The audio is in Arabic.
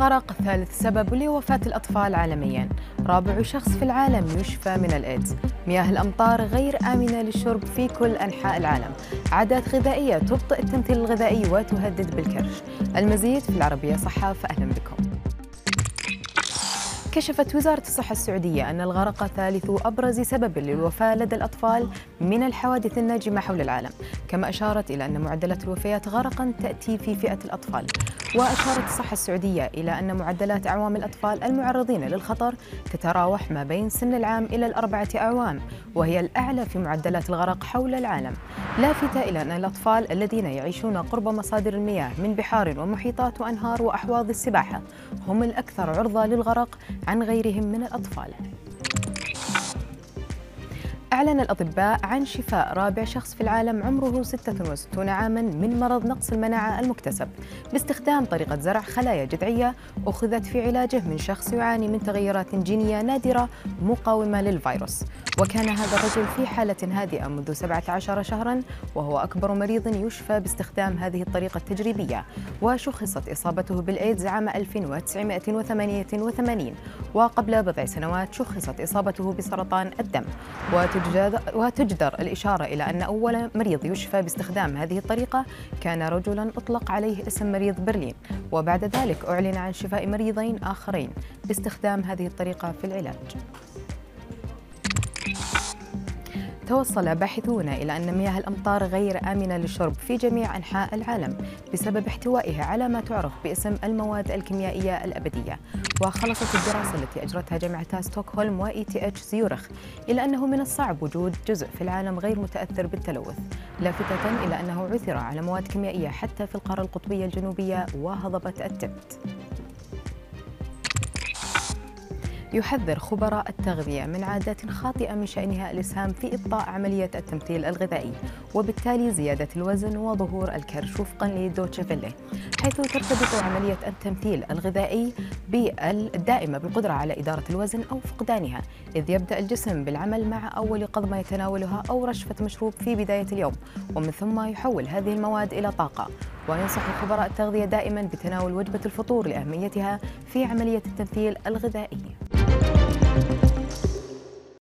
الغرق ثالث سبب لوفاة الأطفال عالميا. رابع شخص في العالم يشفى من الإيدز. مياه الأمطار غير آمنة للشرب في كل أنحاء العالم. عادات غذائية تبطئ التمثيل الغذائي وتهدد بالكرش. المزيد في العربية صحة فأهلا بكم. كشفت وزارة الصحة السعودية أن الغرق ثالث أبرز سبب للوفاة لدى الأطفال من الحوادث الناجمة حول العالم. كما أشارت إلى أن معدلات الوفيات غرقا تأتي في فئة الأطفال. وأشارت الصحة السعودية إلى أن معدلات أعوام الأطفال المعرضين للخطر تتراوح ما بين سن العام إلى الأربعة أعوام وهي الأعلى في معدلات الغرق حول العالم. لافتة إلى أن الأطفال الذين يعيشون قرب مصادر المياه من بحار ومحيطات وأنهار وأحواض السباحة هم الأكثر عرضة للغرق عن غيرهم من الأطفال. أعلن الأطباء عن شفاء رابع شخص في العالم عمره 66 عاما من مرض نقص المناعة المكتسب. باستخدام طريقة زرع خلايا جذعية أخذت في علاجه من شخص يعاني من تغيرات جينية نادرة مقاومة للفيروس. وكان هذا الرجل في حالة هادئة منذ 17 شهرا وهو أكبر مريض يشفى باستخدام هذه الطريقة التجريبية. وشخصت إصابته بالإيدز عام 1988 وقبل بضع سنوات شخصت إصابته بسرطان الدم. وتجدر الإشارة إلى أن أول مريض يشفى باستخدام هذه الطريقة كان رجلا أطلق عليه اسم مريض برلين. وبعد ذلك أعلن عن شفاء مريضين آخرين باستخدام هذه الطريقة في العلاج. توصل باحثون إلى أن مياه الأمطار غير آمنة للشرب في جميع أنحاء العالم بسبب احتوائها على ما تعرف باسم المواد الكيميائية الأبدية. وخلصت الدراسة التي أجرتها جامعتا ستوكهولم و ETH زيورخ إلى أنه من الصعب وجود جزء في العالم غير متأثر بالتلوث لافتة إلى أنه عثر على مواد كيميائية حتى في القارة القطبية الجنوبية وهضبة التبت. يحذر خبراء التغذية من عادات خاطئة من شأنها الإسهام في إبطاء عملية التمثيل الغذائي وبالتالي زيادة الوزن وظهور الكرش وفقا لدوتشيفيلي حيث ترتبط عملية التمثيل الغذائي الدائمة بالقدرة على إدارة الوزن أو فقدانها إذ يبدأ الجسم بالعمل مع أول قضمة يتناولها أو رشفة مشروب في بداية اليوم ومن ثم يحول هذه المواد إلى طاقة وينصح خبراء التغذية دائما بتناول وجبة الفطور لأهميتها في عملية التمثيل الغذائي.